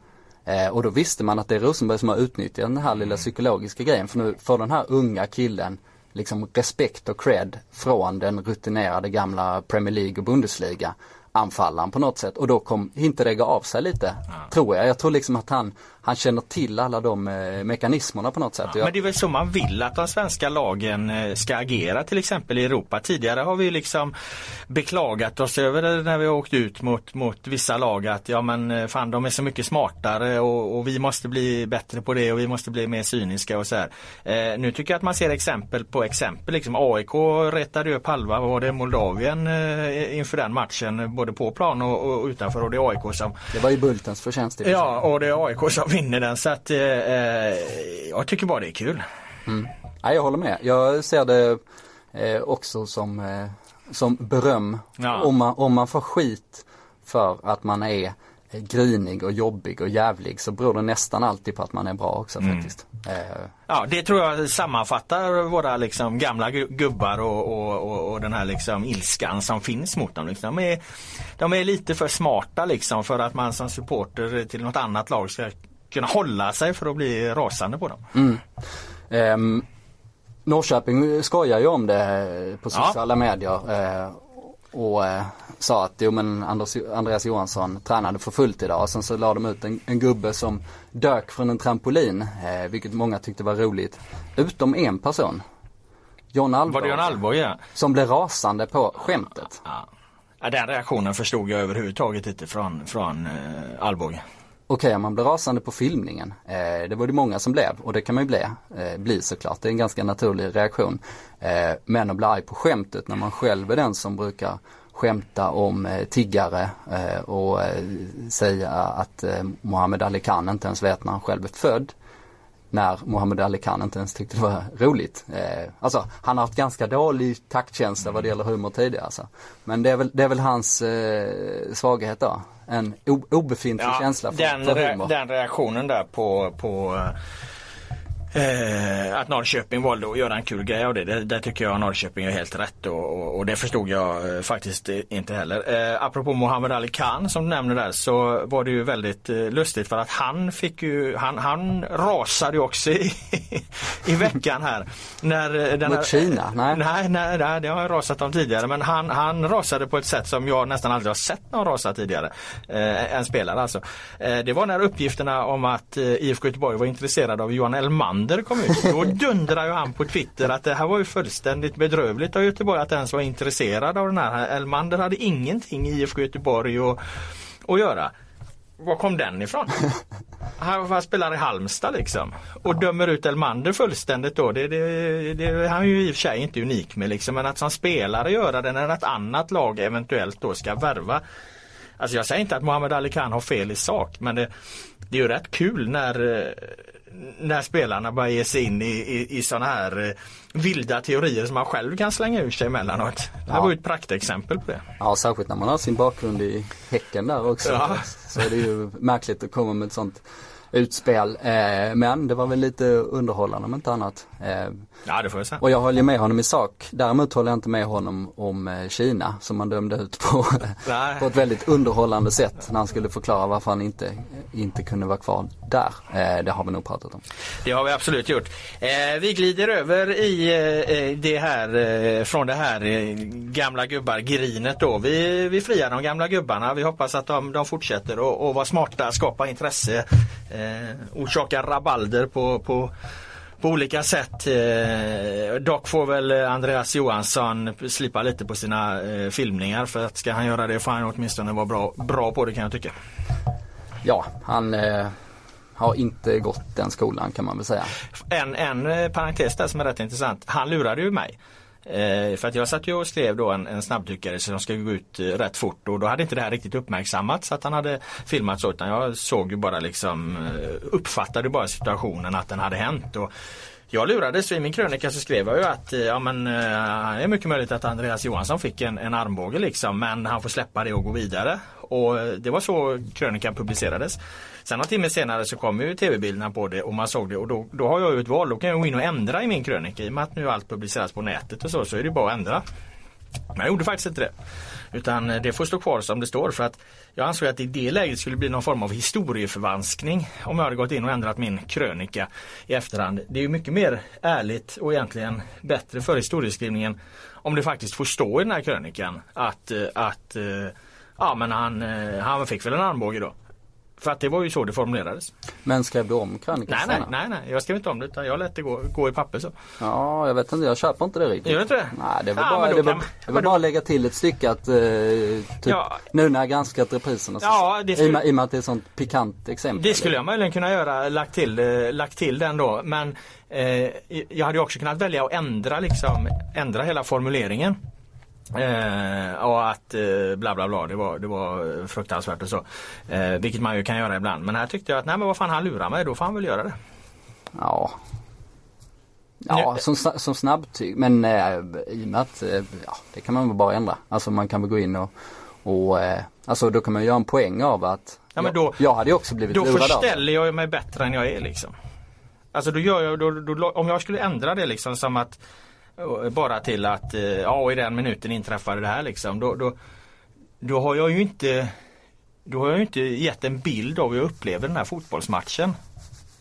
Eh, och då visste man att det är Rosenberg som har utnyttjat den här lilla psykologiska grejen för nu får den här unga killen liksom respekt och cred från den rutinerade gamla Premier League och Bundesliga anfallaren på något sätt och då kom Hinteregger av sig lite. Tror jag. Jag tror liksom att han, han känner till alla de eh, mekanismerna på något sätt. Ja, men det är väl så man vill att de svenska lagen eh, ska agera till exempel i Europa. Tidigare har vi liksom beklagat oss över det när vi har åkt ut mot, mot vissa lag att ja men eh, fan de är så mycket smartare och, och vi måste bli bättre på det och vi måste bli mer cyniska och så här. Eh, nu tycker jag att man ser exempel på exempel. Liksom AIK rättade upp halva, var det Moldavien eh, inför den matchen både på plan och, och utanför och det är AIK som Det var ju Bultens förtjänst. Ja och det är AIK som vinner den så att eh, eh, jag tycker bara det är kul. Mm. Ja, jag håller med. Jag ser det eh, också som, eh, som beröm. Ja. Om, man, om man får skit för att man är grinig och jobbig och jävlig så beror det nästan alltid på att man är bra också mm. faktiskt. Eh. Ja det tror jag sammanfattar våra liksom gamla gubbar och, och, och, och den här liksom ilskan som finns mot dem. Liksom. De, är, de är lite för smarta liksom för att man som supporter till något annat lag ska kunna hålla sig för att bli rasande på dem. Mm. Um, Norrköping skojar ju om det på sociala ja. medier. Uh, och eh, sa att jo men Anders, Andreas Johansson tränade för fullt idag och sen så la de ut en, en gubbe som dök från en trampolin, eh, vilket många tyckte var roligt. Utom en person. John Alvborg. Var det John Alvborg ja? Som blev rasande på skämtet. Ja, ja. Den reaktionen förstod jag överhuvudtaget inte från, från eh, Alvborg okay, man blir rasande på filmningen. Eh, det var det många som blev och det kan man ju bli, eh, bli såklart. Det är en ganska naturlig reaktion. Eh, men att bli arg på skämtet när man själv är den som brukar skämta om eh, tiggare eh, och eh, säga att eh, Muhammed Ali Khan inte ens vet när han själv är född. När Muhammed Ali Khan inte ens tyckte det var roligt. Eh, alltså han har haft ganska dålig taktkänsla vad det gäller humor tidigare. Alltså. Men det är väl, det är väl hans eh, svaghet då. En obefintlig ja, känsla för, den, för humor. den reaktionen där på, på Eh, att Norrköping valde att göra en kul grej av det. Det, det tycker jag Norrköping är helt rätt och, och, och det förstod jag eh, faktiskt inte heller. Eh, apropå Muhammad Ali Khan som du nämner där så var det ju väldigt eh, lustigt för att han fick ju, han, han rasade ju också i, [laughs] i veckan här. När eh, den Mot Kina? Nej. nej. Nej, nej, det har jag rasat om tidigare men han, han rasade på ett sätt som jag nästan aldrig har sett någon rasa tidigare. Eh, en spelare alltså. Eh, det var när uppgifterna om att eh, IFK Göteborg var intresserade av Johan Elmander Elmander kom ut. Då dundrade ju han på Twitter att det här var ju fullständigt bedrövligt av Göteborg att ens var intresserad av den här. Elmander hade ingenting i IFK Göteborg att, att göra. Var kom den ifrån? Han, han spelar i Halmstad liksom. Och dömer ut Elmander fullständigt då. Det, det, det, han är ju i och för sig inte unik med liksom. Men att som spelare göra det när ett annat lag eventuellt då ska värva. Alltså jag säger inte att Mohammed Ali Khan har fel i sak men det, det är ju rätt kul när eh, när spelarna börjar ge sig in i, i, i sådana här eh, vilda teorier som man själv kan slänga ur sig emellanåt. Det här ja. var ju ett praktexempel på det. Ja, särskilt när man har sin bakgrund i Häcken där också. Ja. Så är det ju märkligt att komma med ett sånt utspel. Eh, men det var väl lite underhållande om inte annat. Ja det får jag säga. Och jag håller med honom i sak. Däremot håller jag inte med honom om eh, Kina som man dömde ut på, [laughs] på ett väldigt underhållande sätt när han skulle förklara varför han inte, inte kunde vara kvar där. Eh, det har vi nog pratat om. Det har vi absolut gjort. Eh, vi glider över i det här från det här gamla gubbar-grinet då. Vi, vi friar de gamla gubbarna. Vi hoppas att de, de fortsätter att vara smarta, skapa intresse orsakar rabalder på, på, på olika sätt. Eh, dock får väl Andreas Johansson slipa lite på sina eh, filmningar för att ska han göra det får han åtminstone vara bra, bra på det kan jag tycka. Ja, han eh, har inte gått den skolan kan man väl säga. En, en eh, parentes där som är rätt intressant. Han lurade ju mig. Eh, för att jag satt ju och skrev då en, en snabbtryckare som ska gå ut eh, rätt fort och då hade inte det här riktigt uppmärksammats att han hade filmat så utan jag såg ju bara liksom eh, uppfattade bara situationen att den hade hänt. Och jag lurades i min krönika så skrev jag ju att eh, ja, men, eh, det är mycket möjligt att Andreas Johansson fick en, en armbåge liksom men han får släppa det och gå vidare. Och eh, det var så krönikan publicerades. Sen några timme senare så kom ju tv-bilderna på det och man såg det och då, då har jag ju ett val. Då kan jag gå in och ändra i min krönika. I och med att nu allt publiceras på nätet och så, så är det bara att ändra. Men jag gjorde faktiskt inte det. Utan eh, det får stå kvar som det står för att jag ansåg att i det läget skulle bli någon form av historieförvanskning om jag hade gått in och ändrat min krönika i efterhand. Det är ju mycket mer ärligt och egentligen bättre för historieskrivningen om det faktiskt får stå i den här krönikan att, eh, att eh, ja men han, han fick väl en armbåge då. För att det var ju så det formulerades. Men skrev du om krönikan nej, nej, nej, jag skrev inte om det utan jag lät det gå, gå i papper så. Ja, jag vet inte, jag köper inte det riktigt. Gör du inte det? Nej, det var ja, bara, det var, det var bara lägga till ett stycke att eh, typ, ja. nu när jag granskat repriserna så, ja, det skulle, i, och med att det är ett sånt pikant exempel. Det skulle jag möjligen kunna göra, lagt till, lagt till den då. Men eh, jag hade också kunnat välja att ändra liksom, ändra hela formuleringen. Eh, och att eh, bla bla bla, det var, det var fruktansvärt och så. Eh, vilket man ju kan göra ibland. Men här tyckte jag att nej men vad fan han lurar mig, då får han väl göra det. Ja. Ja, som, som snabbtyg. Men eh, i och med att eh, ja, det kan man väl bara ändra. Alltså man kan väl gå in och, och eh, alltså då kan man göra en poäng av att ja, men då, jag, jag hade ju också blivit då lurad Då förställer jag mig bättre än jag är liksom. Alltså då gör jag, då, då, om jag skulle ändra det liksom som att bara till att eh, ja i den minuten inträffade det här liksom. Då, då, då har jag ju inte Då har jag ju inte gett en bild av hur jag upplever den här fotbollsmatchen.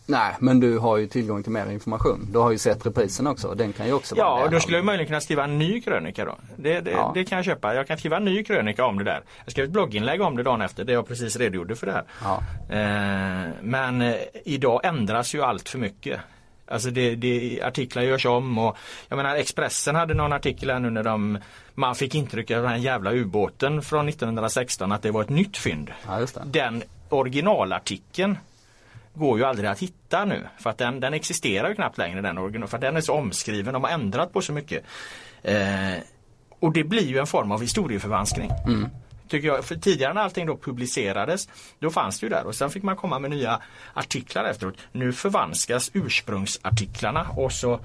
Nej men du har ju tillgång till mer information. Du har ju sett reprisen också. Den kan ju också vara Ja, då skulle jag möjligen kunna skriva en ny krönika då. Det, det, ja. det, kan jag köpa. Jag kan skriva en ny krönika om det där. Jag skrev ett blogginlägg om det dagen efter. Det jag precis redogjorde för det här. Ja. Eh, men eh, idag ändras ju allt för mycket. Alltså det, det, artiklar görs om och jag menar Expressen hade någon artikel här nu när de man fick intrycket av den här jävla ubåten från 1916 att det var ett nytt fynd. Ja, Den originalartikeln går ju aldrig att hitta nu för att den, den existerar ju knappt längre den original, för den är så omskriven, de har ändrat på så mycket. Eh, och det blir ju en form av historieförvanskning. Mm. Tycker jag. För tidigare när allting då publicerades då fanns det ju där och sen fick man komma med nya artiklar efteråt. Nu förvanskas ursprungsartiklarna och så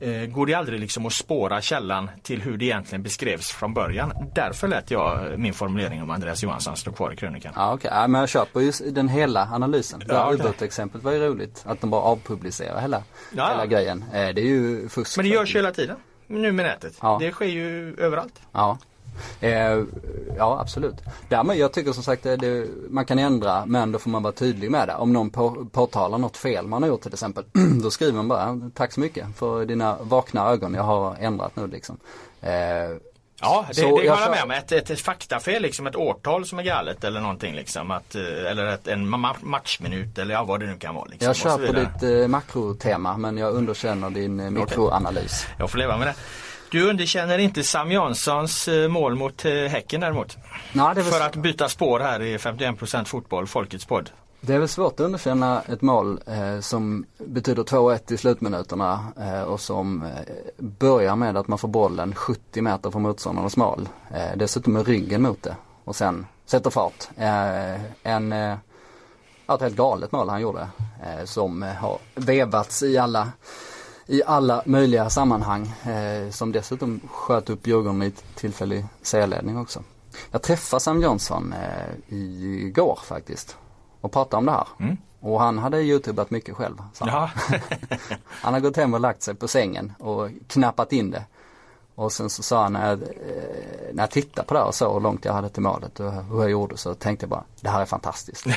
eh, går det aldrig liksom att spåra källan till hur det egentligen beskrevs från början. Därför lät jag min formulering om Andreas Johansson stå kvar i krönikan. Ja okay. ja, men jag köper ju den hela analysen. Ja, okay. Ubåtsexemplet var ju roligt. Att de bara avpublicerar hela, Ja, hela ja. grejen. Eh, det är ju fusk. Men det görs ju hela tiden nu med nätet. Ja. Det sker ju överallt. Ja. Eh, ja absolut. Därmed, jag tycker som sagt att det, man kan ändra men då får man vara tydlig med det. Om någon på, påtalar något fel man har gjort till exempel. [clears throat] då skriver man bara tack så mycket för dina vakna ögon. Jag har ändrat nu liksom. Eh, Ja, det, det jag jag kör- med om. Ett, ett, ett faktafel, liksom ett årtal som är galet eller någonting liksom. Att, eh, eller ett, en ma- matchminut eller ja, vad det nu kan vara. Liksom, jag kör på ditt eh, makrotema men jag underkänner din eh, mikroanalys. Jag får leva med det. Du underkänner inte Sam Janssons eh, mål mot eh, Häcken däremot? Nej, det, För att byta spår här i 51% fotboll, Folkets podd. det är väl svårt att underkänna ett mål eh, som betyder 2-1 i slutminuterna eh, och som eh, börjar med att man får bollen 70 meter från motståndarnas mål. Eh, dessutom med ryggen mot det och sen sätter fart. Eh, en, eh, ett helt galet mål han gjorde som har vevats i alla i alla möjliga sammanhang eh, som dessutom sköt upp Djurgården i tillfällig serieledning också. Jag träffade Sam Johnson eh, igår faktiskt och pratade om det här. Mm. Och han hade youtubat mycket själv. Ja. [laughs] Han har gått hem och lagt sig på sängen och knappat in det. Och sen så sa han när jag, eh, när jag tittade på det här och så hur långt jag hade till målet och hur jag gjorde så tänkte jag bara det här är fantastiskt. [laughs] [laughs]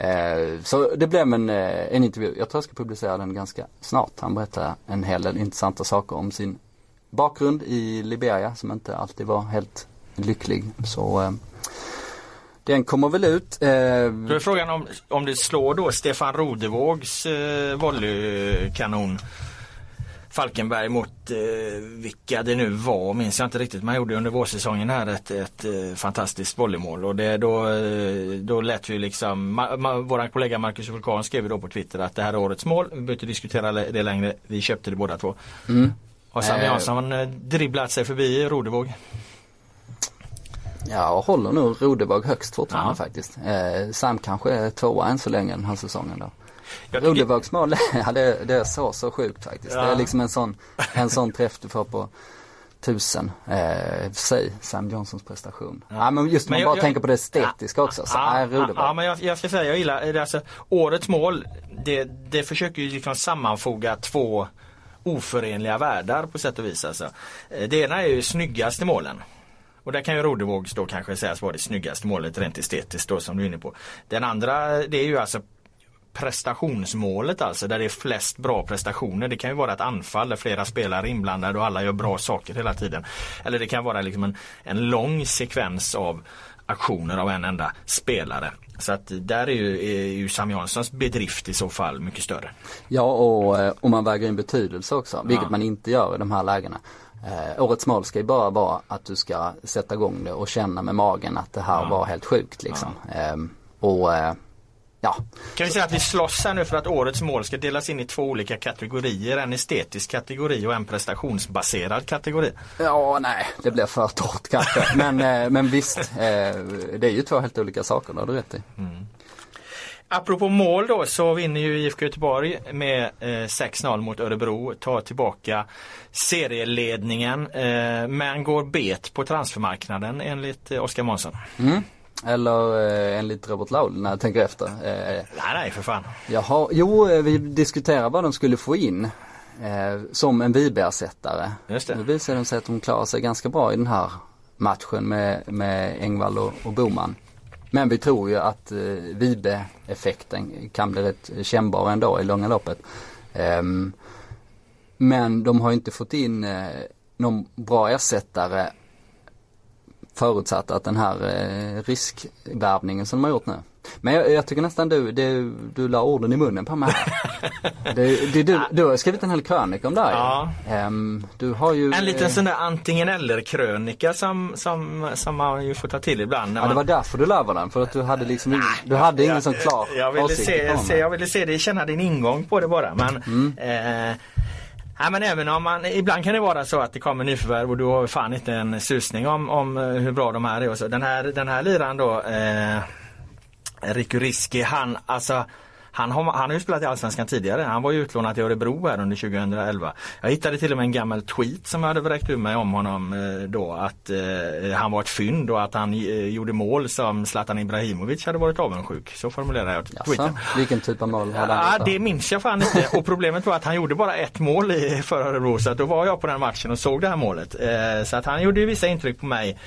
Eh, Så det blev en, eh, en intervju. Jag tror jag ska publicera den ganska snart. Han berättar en hel del intressanta saker om sin bakgrund i Liberia som inte alltid var helt lycklig. Så eh, den kommer väl ut. Eh, Då är frågan om, om det slår då Stefan Rodevågs eh, volleykanon Falkenberg mot eh, vilka det nu var minns jag inte riktigt. Man gjorde under vårsäsongen här ett, ett eh, fantastiskt volleymål och det, då, eh, då lät vi liksom, ma, ma, våran kollega Marcus Vulkan skrev då på Twitter att det här är årets mål. Vi behöver inte diskutera det längre. Vi köpte det båda två. mm. Har Sam Eh. Jansson eh, dribblat sig förbi Rodevåg? Ja, håller nog Rodevåg högst fortfarande Ja. faktiskt. Eh, Sam kanske är tvåa än så länge den här säsongen då. Jag mål, [laughs] ja, det, det är så, så sjukt faktiskt. Ja. Det är liksom en sån, en sån träff du får på tusen. Eh, sig, Sam Johnsons prestation. Ja, men just Men man jag- bara jag- tänker på det estetiska också. Så Ja, är ja, ja, men jag, jag ska säga, jag gillar det, alltså, årets mål. Det, det försöker ju liksom sammanfoga två oförenliga världar på sätt och vis. Alltså. Eh, Det ena är ju snyggaste målen. Och där kan ju Rodevågs då kanske sägas vara det snyggaste målet rent estetiskt då som du är inne på. Den andra det är ju alltså prestationsmålet alltså där det är flest bra prestationer. Det kan ju vara ett anfall där flera spelare är inblandade och alla gör bra saker hela tiden. Eller det kan vara liksom en, en lång sekvens av aktioner av en enda spelare. Så att där är ju, är ju Sam Janssons bedrift i så fall mycket större. Ja och eh, om man väger in betydelse också, vilket Ja. man inte gör i de här lägena. Eh, årets mål ska ju bara vara att du ska sätta igång det och känna med magen att det här Ja. var helt sjukt liksom. Ehm, och eh, ja, Kan vi säga att vi slåss här nu för att årets mål ska delas in i två olika kategorier. En estetisk kategori och en prestationsbaserad kategori. Ja, nej, det blir för torrt kanske. [laughs] Men, eh, men visst, eh, det är ju två helt olika saker, det har du rätt i. Apropå mål då så vinner ju IFK Göteborg med eh, 6-0 mot Örebro. Tar tillbaka serieledningen eh, men går bet på transfermarknaden enligt eh, Oskar Månsson. Mm. Eller eh, enligt Robert Laul när jag tänker efter. Eh, Nej nej för fan. jaha, jo, eh, vi diskuterar vad de skulle få in eh, som en Vibe-ersättare. Just det. Nu visar det sig att de klarar sig ganska bra i den här matchen med, med Engvall och, och Boman. Men vi tror ju att eh, Vibe-effekten kan bli rätt kännbar ändå i långa loppet. Ehm, men de har inte fått in eh, någon bra ersättare förutsatt att den här eh, riskvärvningen som de har gjort nu. Men jag, jag, tycker nästan du, det, du la orden i munnen på mig. [laughs] det, det, du, du har skrivit en hel krönika om det här ja. Um, Du har ju En liten sån där antingen eller krönika som, som, som man ju får ta till ibland. ja, det var därför du la den. För att du hade liksom ingen, du hade ingen sån klar jag, ville se, se, Jag ville se det, känna din ingång på det bara. Men, mm. eh, Ja, men även om man, ibland kan det vara så att det kommer nyförvärv och du har fan inte en susning om, om eh, hur bra de här är. Och så. Den här, den här liran då, eh, Riku Riski, han alltså han har, han har ju spelat i Allsvenskan tidigare. Han var ju utlånad till Örebro här under 2011. Jag hittade till och med en gammal tweet som jag hade vräkt ur mig om honom eh, då. Att eh, han var ett fynd och att han eh, gjorde mål som Zlatan Ibrahimovic hade varit avundsjuk. Så formulerar jag tweeten. Jaså, vilken typ av mål hade han? Ja, det minns jag fan inte. Och problemet var att han gjorde bara ett mål i, för Örebro. Så att då var jag på den matchen och såg det här målet. Eh, så att han gjorde vissa intryck på mig.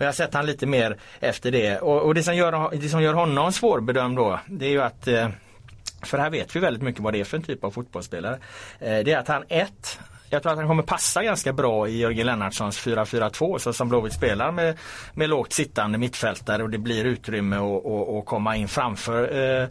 Och jag har sett han lite mer efter det. Och, och det, som gör, det som gör honom svårbedömd då, det är ju att eh, för här vet vi väldigt mycket vad det är för en typ av fotbollsspelare. Eh, det är att han ett jag tror att han kommer passa ganska bra i Jörgen Lennartssons 4-4-2 så som Blåvitt spelar med, med lågt sittande mittfältare och det blir utrymme att komma in framför eh,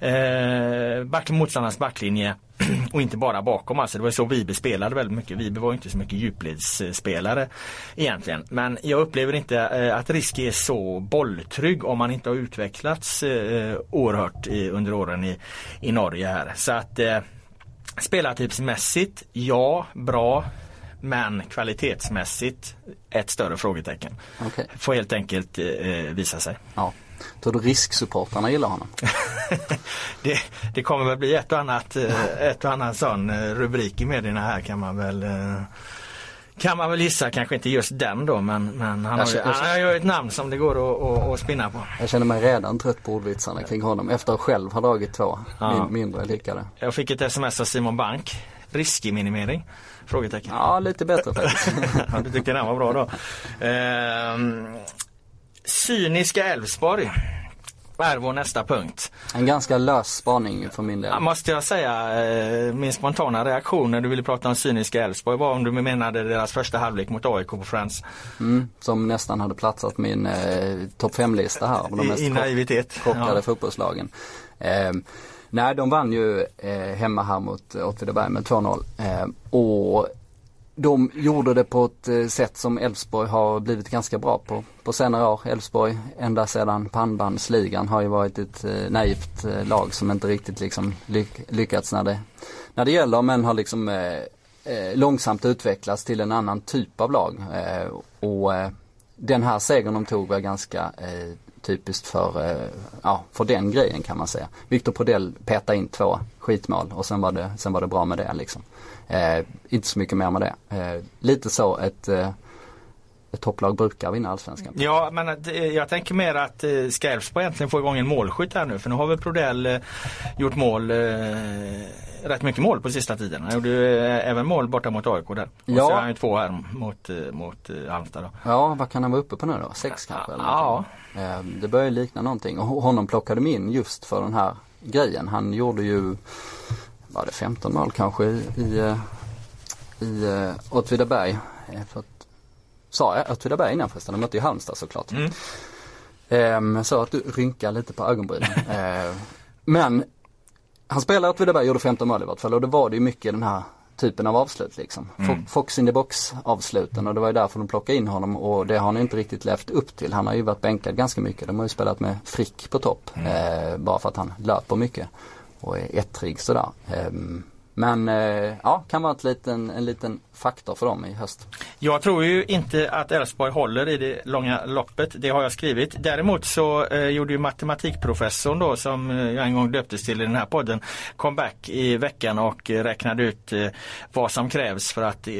eh, back, motståndarnas backlinje [clears throat] och inte bara bakom. Alltså det var så Vibe spelade väldigt mycket. Vibe var inte så mycket djupledsspelare egentligen. Men jag upplever inte eh, att Riski är så bolltrygg om man inte har utvecklats eh, oerhört under åren i, i Norge här. Så att eh, spelartypsmässigt, ja, bra. Men kvalitetsmässigt ett större frågetecken. Okay. Får helt enkelt eh, visa sig. Ja. Tror du risksupportrarna gillar honom? [laughs] det, det, kommer väl bli ett och annat, eh, ett och annat sån eh, rubrik i medierna här kan man väl eh, kan man väl gissa, kanske inte just den då men, men han, har ju, han har ju ett namn som det går att, att, att spinna på. Jag känner mig redan trött på ordvitsarna kring honom efter att själv ha dragit två ja. min, mindre lyckade. Jag fick ett sms av Simon Bank. Riskminimering? Frågetecken. Ja, lite bättre faktiskt. [laughs] du tycker den var bra då. [laughs] Ehm, cyniska Elfsborg är vår nästa punkt. En ganska lös spaning för min del. Ja, måste jag säga. Eh, min spontana reaktion när du ville prata om cyniska Elfsborg var om du menade deras första halvlek mot AIK på Friends. Mm, som nästan hade platsat min eh, topp 5-lista här. De mest i naivitet. chockade ja. fotbollslagen. Eh, nej, de vann ju eh, hemma här mot Åtvidaberg med 2-0. Eh, och de gjorde det på ett eh, sätt som Elfsborg har blivit ganska bra på på senare år. Elfsborg ända sedan pannbandsligan har ju varit ett eh, naivt eh, lag som inte riktigt liksom lyck lyckats när det, när det gäller men har liksom eh, långsamt utvecklats till en annan typ av lag. Eh, och den här segern de tog var ganska typiskt för, ja, för den grejen kan man säga. Victor Podell petade in två skitmål och sen var det, sen var det bra med det liksom. Eh, inte så mycket mer med det. Eh, lite så ett eh, ett topplag brukar vinna allsvenskan. Ja men jag tänker mer att eh, ska Elfsborg egentligen få igång en målskytt här nu för nu har väl Prodell eh, gjort mål eh, rätt mycket mål på sista tiden. Han gjorde eh, även mål borta mot AIK där. Och ja. så har han ju två här mot, eh, mot eh, Halmstad då. Ja vad kan han vara uppe på nu då? Sex kanske? Ja. Eh, det börjar likna någonting och honom plockade de in just för den här grejen. Han gjorde ju var det 15 mål kanske i, i, i uh, Åtvidaberg. Eh, för att, sa jag Åtvidaberg innan förresten? De mötte ju Halmstad såklart. Mm. Um, så att du rynkar lite på ögonbrynen. uh, men han spelade Åtvidaberg, gjorde 15 mål i vart fall och då var det ju mycket den här typen av avslut liksom. Mm. Fox in the box avsluten och det var ju därför de plockade in honom och det har han inte riktigt levt upp till. Han har ju varit bänkad ganska mycket. De har ju spelat med Frick på topp. Mm. Eh, bara för att han löper mycket och är ettrig sådär. Um, men eh, ja, kan vara ett liten, en liten faktor för dem i höst. Jag tror ju inte att Elfsborg håller i det långa loppet. Det har jag skrivit. Däremot så eh, gjorde ju matematikprofessorn då som jag en gång döptes till i den här podden comeback i veckan och eh, räknade ut eh, vad som krävs för att eh,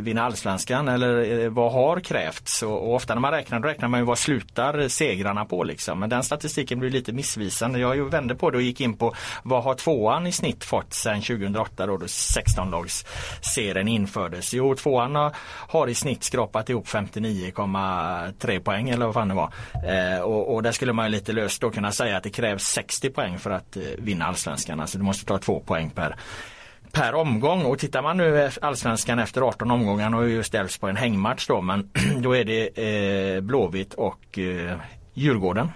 vinna allsvenskan eller eh, vad har krävts. Och, och, ofta när man räknar då räknar man ju vad slutar segrarna på liksom. Men den statistiken blir lite missvisande. Jag vände på det och gick in på vad har tvåan i snitt fått sedan 2008 då, då 16-lagsserien infördes. Jo, tvåan har i snitt skrapat ihop 59,3 poäng eller vad fan det var. Eh, och, och där skulle man lite löst då kunna säga att det krävs 60 poäng för att eh, vinna allsvenskan. Alltså du måste ta två poäng per per omgång och tittar man nu allsvenskan efter 18 omgångar och just Elfsborg en hängmatch då men [clears throat] då är det eh, Blåvitt och eh, Djurgården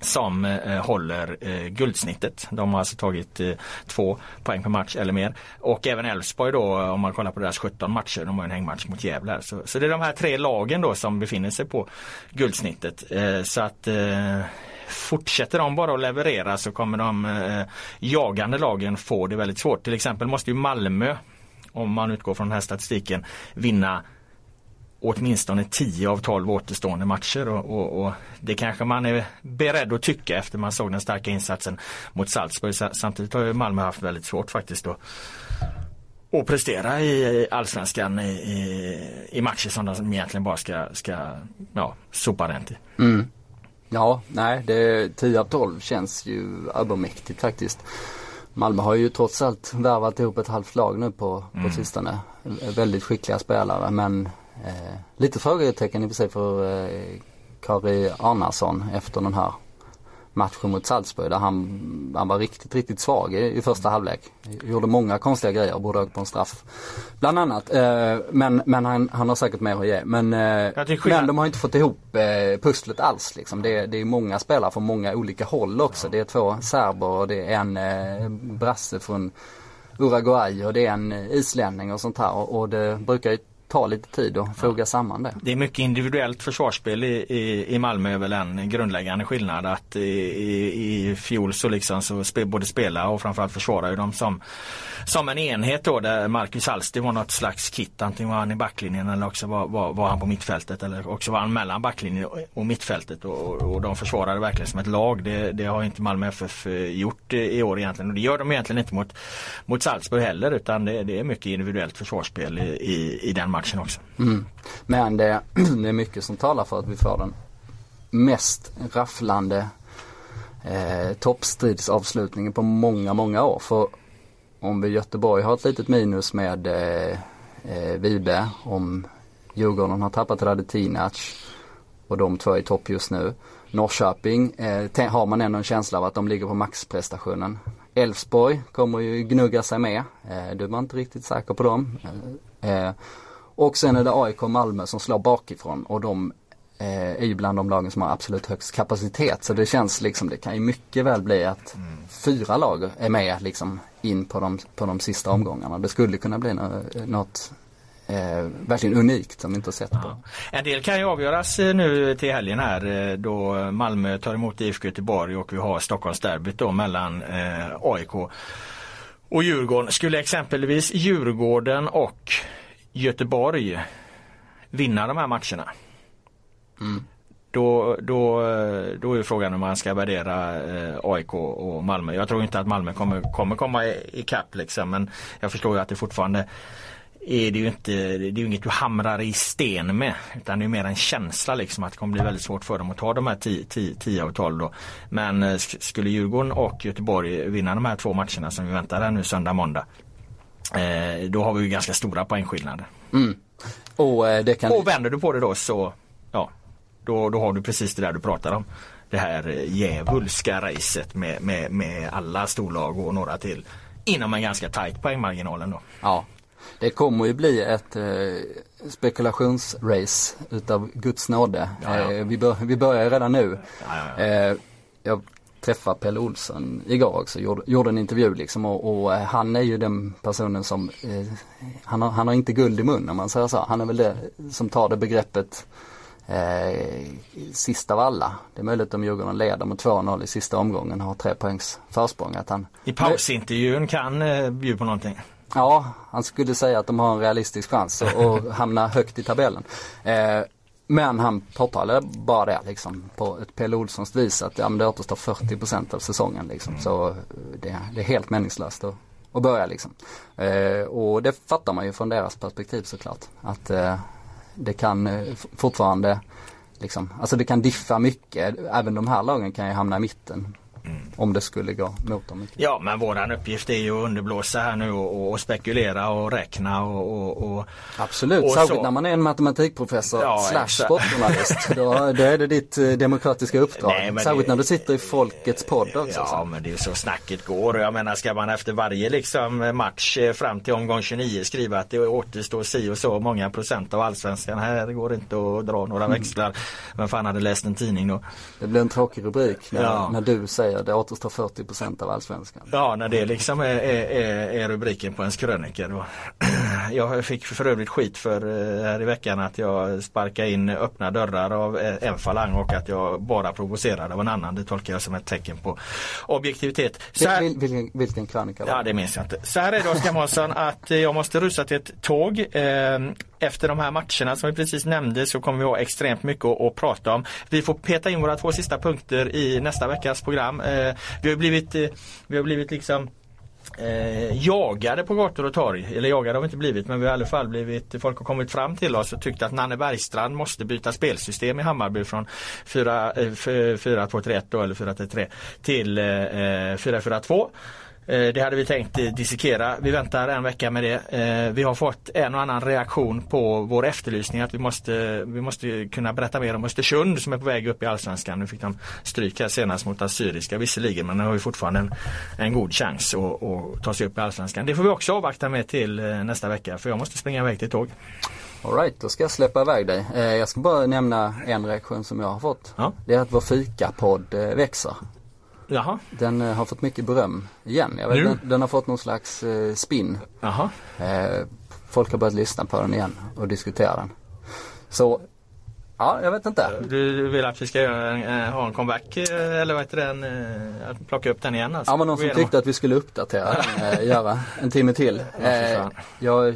som eh, håller eh, guldsnittet. De har alltså tagit eh, två poäng per match eller mer. Och även Elfsborg då om man kollar på deras 17 matcher, de har en hängmatch mot Gävle. Så, så det är de här tre lagen då som befinner sig på guldsnittet. Eh, så att eh, Fortsätter de bara att leverera så kommer de eh, jagande lagen få det väldigt svårt. Till exempel måste ju Malmö, om man utgår från den här statistiken, vinna åtminstone 10 av 12 återstående matcher och, och, och, det kanske man är beredd att tycka efter man såg den starka insatsen mot Salzburg. Samtidigt har ju Malmö haft väldigt svårt faktiskt att, att prestera i allsvenskan i, i, i matcher som de egentligen bara ska, ska ja, sopa rent i. Mm. Ja, nej, det, 10 av 12 känns ju övermäktigt faktiskt. Malmö har ju trots allt värvat ihop ett halvt lag nu på, på mm. sistone. Väldigt skickliga spelare men Eh, lite frågetecken i och för sig för eh, Kari Arnason efter den här matchen mot Salzburg där han, han var riktigt, riktigt svag i, i första halvlek. Gjorde många konstiga grejer, borde åkt på en straff. Bland annat. Eh, men men han, han har säkert mer att ge. Men, eh, men de har inte fått ihop eh, pusslet alls liksom. Det, det är många spelare från många olika håll också. Det är två serber och det är en eh, brasse från Uruguay och det är en islänning och sånt här. Och, och det brukar ju ta lite tid att foga samman det. Det är mycket individuellt försvarsspel i, i, i Malmö är väl en grundläggande skillnad att i, i, i fjol så liksom så spe, både spela och framförallt försvara de som, som en enhet då där Marcus Alsti var något slags kit. Antingen var han i backlinjen eller också var, var, var han på mittfältet eller också var han mellan backlinjen och, mittfältet och, och, de försvarade verkligen som ett lag. Det, det har inte Malmö FF gjort i år egentligen och det gör de egentligen inte mot, mot Salzburg heller utan det, det är mycket individuellt försvarsspel i, i, i den matchen också. Mm. Men det, [clears throat] det, är mycket som talar för att vi får den mest rafflande eh, toppstridsavslutningen på många, många år. För om vi Göteborg har ett litet minus med eh, eh, Vibe, om Djurgården har tappat Radetinac och de två är i topp just nu. Norrköping eh, har man ändå en känsla av att de ligger på maxprestationen. Elfsborg kommer ju gnugga sig med. Eh, du var inte riktigt säker på dem. Eh, eh och sen är det AIK och Malmö som slår bakifrån och de eh, är ju bland de lagen som har absolut högst kapacitet. Så det känns liksom, det kan ju mycket väl bli att mm. fyra lag är med liksom in på de, på de sista omgångarna. Det skulle kunna bli något eh, verkligen unikt som vi inte har sett på. En del kan ju avgöras eh, nu till helgen här eh, då Malmö tar emot IFK Göteborg och vi har Stockholmsderbyt då mellan eh, AIK och Djurgården. Skulle exempelvis Djurgården och Göteborg vinna de här matcherna. Mm. Då, då, då är frågan om man ska värdera eh, AIK och Malmö. Jag tror inte att Malmö kommer, kommer komma ikapp liksom men jag förstår ju att det fortfarande är det ju inte, det är inget du hamrar i sten med. Utan det är mer en känsla liksom att det kommer bli väldigt svårt för dem att ta de här 10 av 12 då. Men eh, skulle Djurgården och Göteborg vinna de här två matcherna som vi väntar här nu söndag måndag. Eh, då har vi ju ganska stora poängskillnader. Mm. Och, eh, det kan... och vänder du på det då så ja, då, då har du precis det där du pratar om. Det här eh, djävulska racet med, med, med alla storlag och några till inom en ganska tajt poängmarginal ändå. Ja, det kommer ju bli ett eh, spekulationsrace utav Guds nåde. Eh, vi, bör, vi börjar redan nu. Eh, jag träffade Pelle Olsson igår också, gjorde, gjorde en intervju liksom och, och, eh, han är ju den personen som, eh, han, har, han har inte guld i mun om man säger så. Han är väl det som tar det begreppet eh, sist av alla. Det är möjligt om Djurgården leder med 2-0 i sista omgången och har tre poängs försprång. Att han, I pausintervjun kan eh, bjuda på någonting. Ja, han skulle säga att de har en realistisk chans att hamna högt i tabellen. Eh, men han påtalade bara det liksom på ett Pelle Olssons vis att ja, men det återstår 40% av säsongen liksom. Mm. Så det, det, är helt meningslöst att, att börja liksom. Eh, och det fattar man ju från deras perspektiv såklart. Att eh, det kan eh, fortfarande liksom, alltså det kan diffa mycket. Även de här lagen kan ju hamna i mitten. Mm. om det skulle gå mot dem. Ja men våran uppgift är ju att underblåsa här nu och, och spekulera och räkna och, och, och Absolut, och särskilt så. när man är en matematikprofessor Ja, slash sportjournalist. Då, då är det ditt eh, demokratiska uppdrag. Nej, särskilt det- när du sitter i Folkets podd också. Ja så. men det är så snacket går och jag menar ska man efter varje liksom match eh, fram till omgång 29 skriva att det återstår si och så många procent av allsvenskan. Här går det inte att dra några Mm. växlar. Vem fan hade läst en tidning då? Det blir en tråkig rubrik när, Ja. när du säger det återstår 40% av allsvenskan. Ja, när det liksom är, är, är, rubriken på ens krönika då. [clears throat] Jag fick för övrigt skit för eh, här i veckan att jag sparkade in öppna dörrar av eh, en falang och att jag bara provocerade av en annan. Det tolkar jag som ett tecken på objektivitet. Så här, Vil, vilken, vilken krönika var Ja det minns jag inte. Så här är det Oskar Månsson att eh, jag måste rusa till ett tåg. Efter de här matcherna som vi precis nämnde så kommer vi ha extremt mycket att, att prata om. Vi får peta in våra två sista punkter i nästa veckas program. Eh, Vi har blivit, eh, vi har blivit liksom eh, jagade på gator och torg. Eller jagade har vi inte blivit men vi har i alla fall blivit, folk har kommit fram till oss och tyckt att Nanne Bergstrand måste byta spelsystem i Hammarby från 4-2-3-1 eh, eller 4-3-3 till eh, eh 4-4-2. Eh, Det hade vi tänkt eh, dissekera. Vi väntar en vecka med det. Eh, Vi har fått en och annan reaktion på vår efterlysning att vi måste, vi måste kunna berätta mer om Östersund som är på väg upp i Allsvenskan. Nu fick de stryk här senast mot Assyriska visserligen men de har ju fortfarande en, en god chans att, att ta sig upp i Allsvenskan. Det får vi också avvakta med till nästa vecka för jag måste springa iväg till tåg. Alright, då ska jag släppa iväg dig. Jag ska bara nämna en reaktion som jag har fått. Ja. Det är att vår fikapodd växer. Jaha, Den eh, har fått mycket beröm igen. Vet, den, den har fått någon slags eh, spin. jaha. Eh, folk har börjat lyssna på den igen och diskutera den. Så, ja jag vet inte. Du vill att vi ska göra eh, ha en comeback eh, eller vad heter den? Att plocka upp den igen alltså? Ja men någon som tyckte att vi skulle uppdatera den, göra en timme till. jag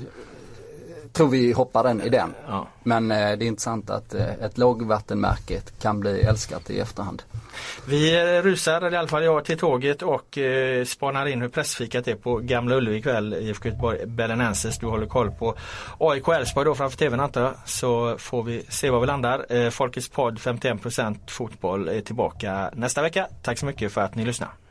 tror vi hoppar den i den. Ja. Men eh, det är intressant att eh, ett lågvattenmärke kan bli älskat i efterhand. Vi eh, rusar, i alla fall jag, till tåget och eh, spanar in hur pressfikat är på Gamla Ullevi ikväll. IFK Göteborg Belenenses. Du håller koll på AIK Elfsborg då framför TVn antar jag. Så får vi se var vi landar. Eh, Folkets podd 51% fotboll är tillbaka nästa vecka. Tack så mycket för att ni lyssnar.